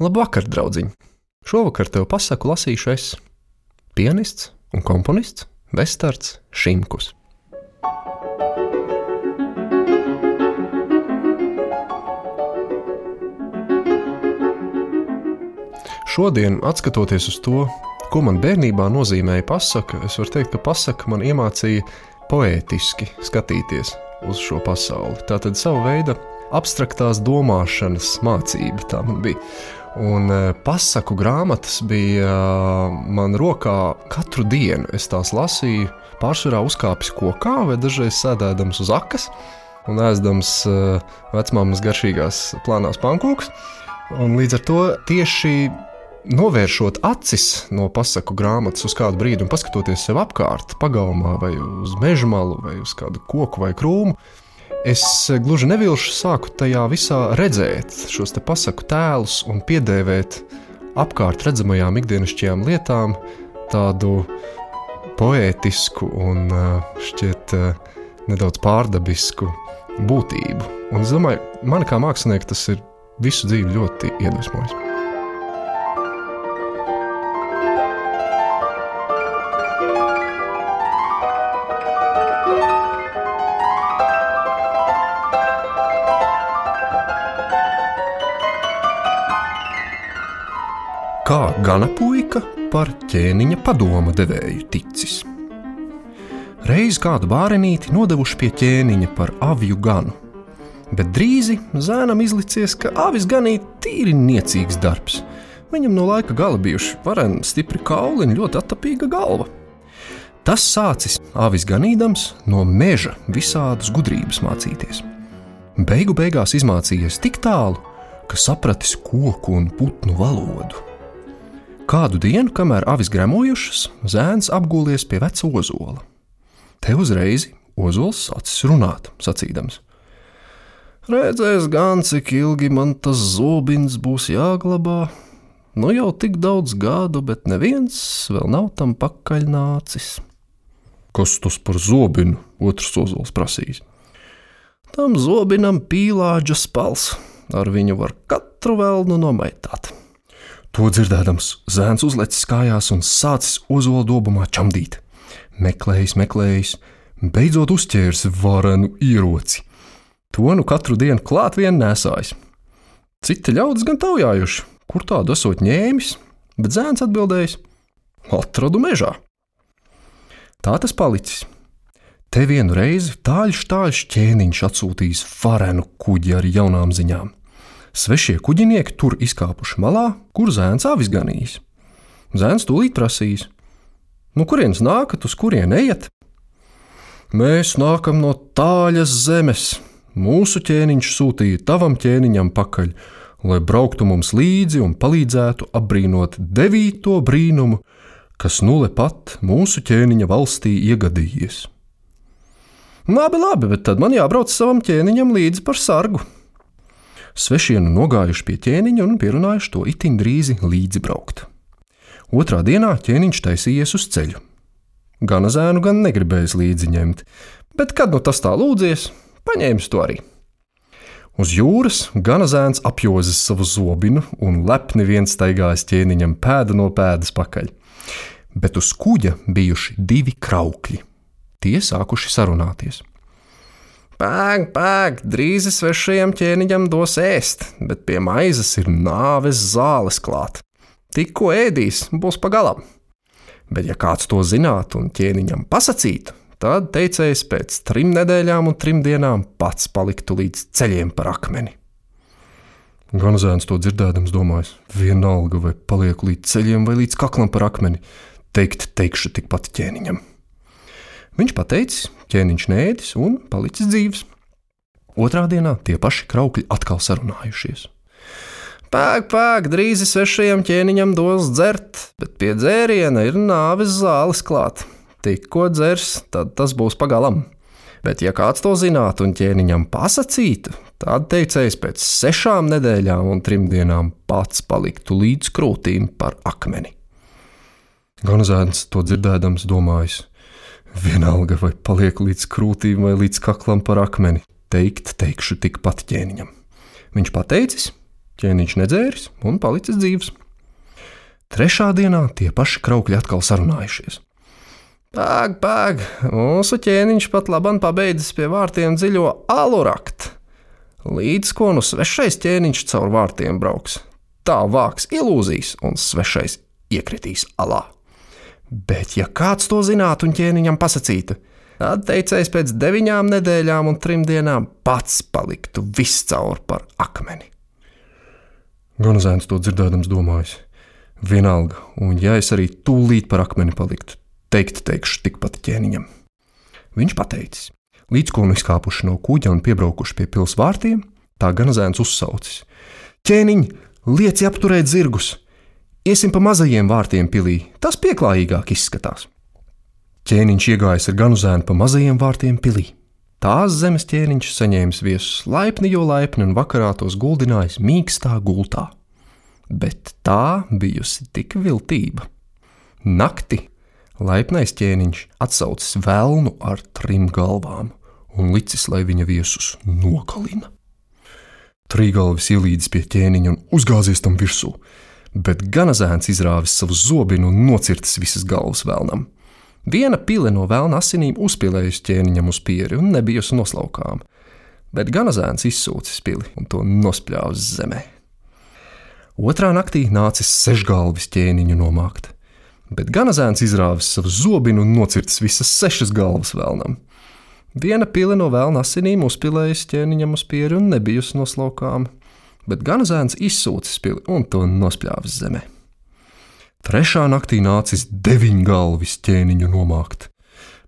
Labvakar, draugiņ! Šovakar tev pasaku lasīšu es, pianists un komponists Vestards Šimkus. Šodien, skatoties uz to, ko man bērnībā nozīmēja pasaka, es varu teikt, ka pasaka man iemācīja poētiski skatīties uz šo pasauli. Tā tad sava veida abstraktās domāšanas mācība tā man bija. Un e, pasaku grāmatas bija e, man rokā katru dienu. Es tās lasīju, pārsvarā uzkāpis kokā vai dažreiz sēdēdams uz akas un ēdams e, vecmāmas garšīgās plānās pankūkas. Un līdz ar to tieši novēršot acis no pasaku grāmatas uz kādu brīdi un paskatoties sev apkārt, pagalmā, vai uz meža malu, vai uz kādu koku vai krūmu, es gluži nevilšu sāku tajā visā redzēt šos te pasaku tēlus un piedēvēt apkārt redzamajām ikdienišķajām lietām tādu poētisku un šķiet nedaudz pārdabisku būtību. Un es domāju, man kā māksliniekam tas ir visu dzīvi ļoti iedvesmojis. Kā gana puika par ķēniņa padoma devēju ticis. Reiz kādu bārenīti nodevuši pie ķēniņa par aviju ganu, bet drīz zēnam izlicies, ka avis ganīt tīri niecīgs darbs. Viņam no laika gala bijuši vareni stipri kauliņi, ļoti attapīga galva. Tas sācis avis ganīdams no meža visādas gudrības mācīties. Beigu beigās izmācījies tik tālu, ka sapratis koku un putnu valodu. Kādu dienu, kamēr avis gremojušas, zēns apgūlies pie veca ozola. Te uzreiz ozols sācis runāt, sacīdams: Redzēs gan, cik ilgi man tas zobens būs jāglabā. Nu jau tik daudz gadu, bet neviens vēl nav tam pakaļ nācis. Kas tas par zobenu? Otrs ozols prasīs. Tam zobinam pīlāģa spals, ar viņu var katru vēlnu nomaitāt. To dzirdēdams, zēns uzlicis kājās un sācis ozola dobumā čamdīt. Meklējis, meklējis, beidzot uzķēris varenu ieroci. To nu katru dienu klāt vien nesājis. Citi ļaudis gan taujājuši, kur tādu esot ņēmis, bet zēns atbildējis: Atradu mežā. Tā tas palicis. Te vienu reizi tāļš tāļš ķēniņš atsūtījis varenu kuģi ar jaunām ziņām. Svešie kuģinieki tur izkāpuši malā, kur zēns avis ganījis. Zēns tūlīt prasīs: Nu, kurienes nākat, uz kurien ejat? Mēs nākam no tāļas zemes. Mūsu ķēniņš sūtīja tavam ķēniņam pakaļ, lai brauktu mums līdzi un palīdzētu apbrīnot devīto brīnumu, kas nu lepat mūsu ķēniņa valstī iegadījies. Labi, labi, bet tad man jābrauc savam ķēniņam līdzi par sargu. Svešienu nogājuši pie ķēniņa un pierunājuši to itin drīzi līdzi braukt. Otrā dienā ķēniņš taisījies uz ceļu. Gan zēnu, gan negribējis līdzi ņemt, bet kad nu tas tā lūdzies, paņēmis to arī. Uz jūras gana zēns apjozis savu zobinu un lepni viens staigājis ķēniņam pēda no pēdas pakaļ. Bet uz kuģa bijuši divi kraukļi. Tie sākuši sarunāties. Pēk, pēk, drīz svešajam ķēniņam dos ēst, bet pie maizes ir nāves zāles klāt. Tikko ēdīs, būs pagalam. Bet, ja kāds to zinātu un ķēniņam pasakītu, tad teicējs pēc trim nedēļām un trim dienām pats paliktu līdz ceļiem par akmeni. Gan zēns to dzirdēdams, domājis, vienalga vai palieku līdz ceļiem vai līdz kaklam par akmeni, teikt, teikšu tikpat ķēniņam. Viņš pateicis, ķēniņš nēdis un palicis dzīves. Otrā dienā tie paši kraukļi atkal sarunājušies. Pēk, pēk, drīz svešajam ķēniņam dos dzert, bet pie dzēriena ir nāves zāles klāt. Tikko dzers, tad tas būs pagalam. Bet, ja kāds to zinātu un ķēniņam pasakītu, tad teicējs pēc sešām nedēļām un trim dienām pats paliktu līdz krūtīm par akmeni. Gan zēns to dzirdēdams, domājis: Vienalga, vai paliek līdz krūtīm vai līdz kaklam par akmeni, teikt, teikšu tikpat ķēniņam. Viņš pateicis, Ķēniņš nedzēris un palicis dzīves. Trešā dienā tie paši kraukļi atkal sarunājušies. Pag, pag, mūsu ķēniņš pat labam pabeidzis pie vārtiem dziļo aluraktu. Līdz ko nu svešais ķēniņš caur vārtiem brauks. Tā vāks ilūzijas, un svešais iekritīs alā. Bet, ja kāds to zinātu un ķēniņam pasakītu, tad teicējs pēc deviņām nedēļām un trim dienām pats paliktu viscaur par akmeni. Ganazēns to dzirdēdams domājis. Vienalga, un ja es arī tūlīt par akmeni paliktu, teikt teikšu tikpat ķēniņam. Viņš pateicis, līdz ko nu izkāpuši no kuģa un piebraukuši pie pils vārtiem, tā Ganazēns uzsaucis: Ķēniņ, lieci apturēt zirgus! Iesim pa mazajiem vārtiem pilī, tas pieklājīgāk izskatās. Ķēniņš iegājis ar ganu zēnu pa mazajiem vārtiem pilī. Tās zemes ķēniņš saņēmis viesus laipni, jo laipni un vakarā tos guldinājis mīkstā gultā. Bet tā bijusi tik viltība. Nakti laipnais ķēniņš atsaucis velnu ar trim galvām un licis, lai viņa viesus nogalina. Trīgalvis ielīdis pie ķēniņa un uzgāzies tam virsū bet ganazēns izrāvis savu zobenu un nocirtis visas galvas vēlnam. Viena pile no vēlna asinīm uzpīlējusi ķēniņam uz pieri un nebijusi noslaukām, bet ganazēns izsūcis pili un to nospļāvis zemē. Otrā naktī nācis sešgalvis ķēniņu nomākt, bet ganazēns izrāvis savu zobenu un nocirtis visas sešas galvas vēlnam. Viena pile no vēlna asinīm uzpīlējusi ķēniņam uz pieri un nebijusi noslaukām, bet gan zēns izsūcis pili un to nospļāvis zemē. Trešā naktī nācis deviņgalvis ķēniņu nomākt,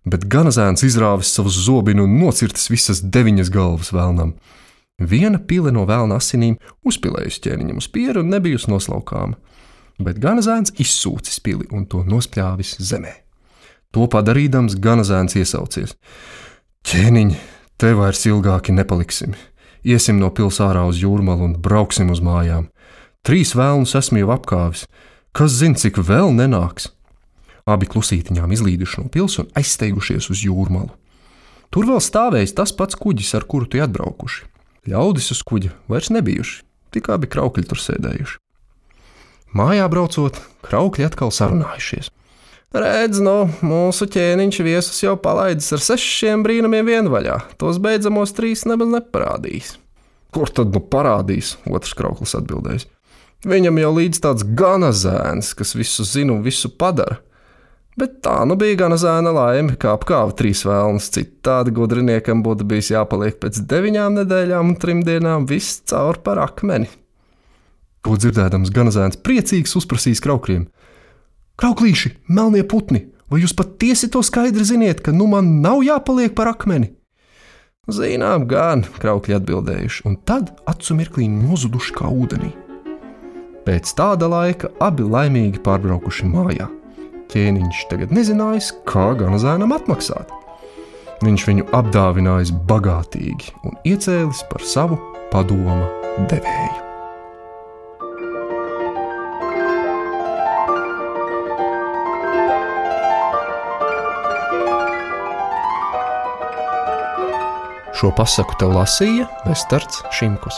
bet gan zēns izrāvis savus zobenu un nocirtis visas deviņas galvas vēlnam. Viena pile no vēlna asinīm uzpilējusi ķēniņam uz pieru un nebijusi noslaukāma, bet gan zēns izsūcis pili un to nospļāvis zemē. To padarīdams, gan zēns iesaucies: Ķēniņ, te vairs ilgāki nepaliksim! Iesim no pilsētas ārā uz jūrmālu un brauksim uz mājām. Trīs vēlnus esmu jau apkāvis. Kas zina, cik vēl nenāks? Abi klusītiņām izlīduši no pilsētas un aizsteigušies uz jūrmālu. Tur vēl stāvējis tas pats kuģis, ar kuru tie atbraukuši. Ļaudis uz kuģa vairs nebijuši, tikai abi kraukļi tur sēdējuši. Mājā braucot, kraukļi atkal sarunājušies. Redz, nu, mūsu ķēniņš viesus jau palaidis ar sešiem brīnumiem vienvaļā. Tos beidzamos trīs nemaz neparādīs. Kur tad nu parādīs? Otrs krauklis atbildēs. Viņam jau līdz tāds gana zēns, kas visu zina un visu padara. Bet tā nu bija gana zēna laime, kā apkāva trīs vēlnes. Citādi gudriniekam būtu bijis jāpaliek pēc deviņām nedēļām un trim dienām viss caur par akmeni. Ko dzirdēdams, gana zēns priecīgs uzprasīs kraukļiem. Krauklīši, melnie putni, vai jūs patiesi to skaidri ziniet, ka nu man nav jāpaliek par akmeni? Zinām, gan, kraukļi atbildējuši, un tad acu mirklī nozuduši kā ūdenī. Pēc tāda laika abi laimīgi pārbraukuši mājā. Ķēniņš tagad nezinājis, kā gan zēnam atmaksāt. Viņš viņu apdāvinājis bagātīgi un iecēlis par savu padoma devēju. Šo pasaku tev lasīja Vestards Šimkus.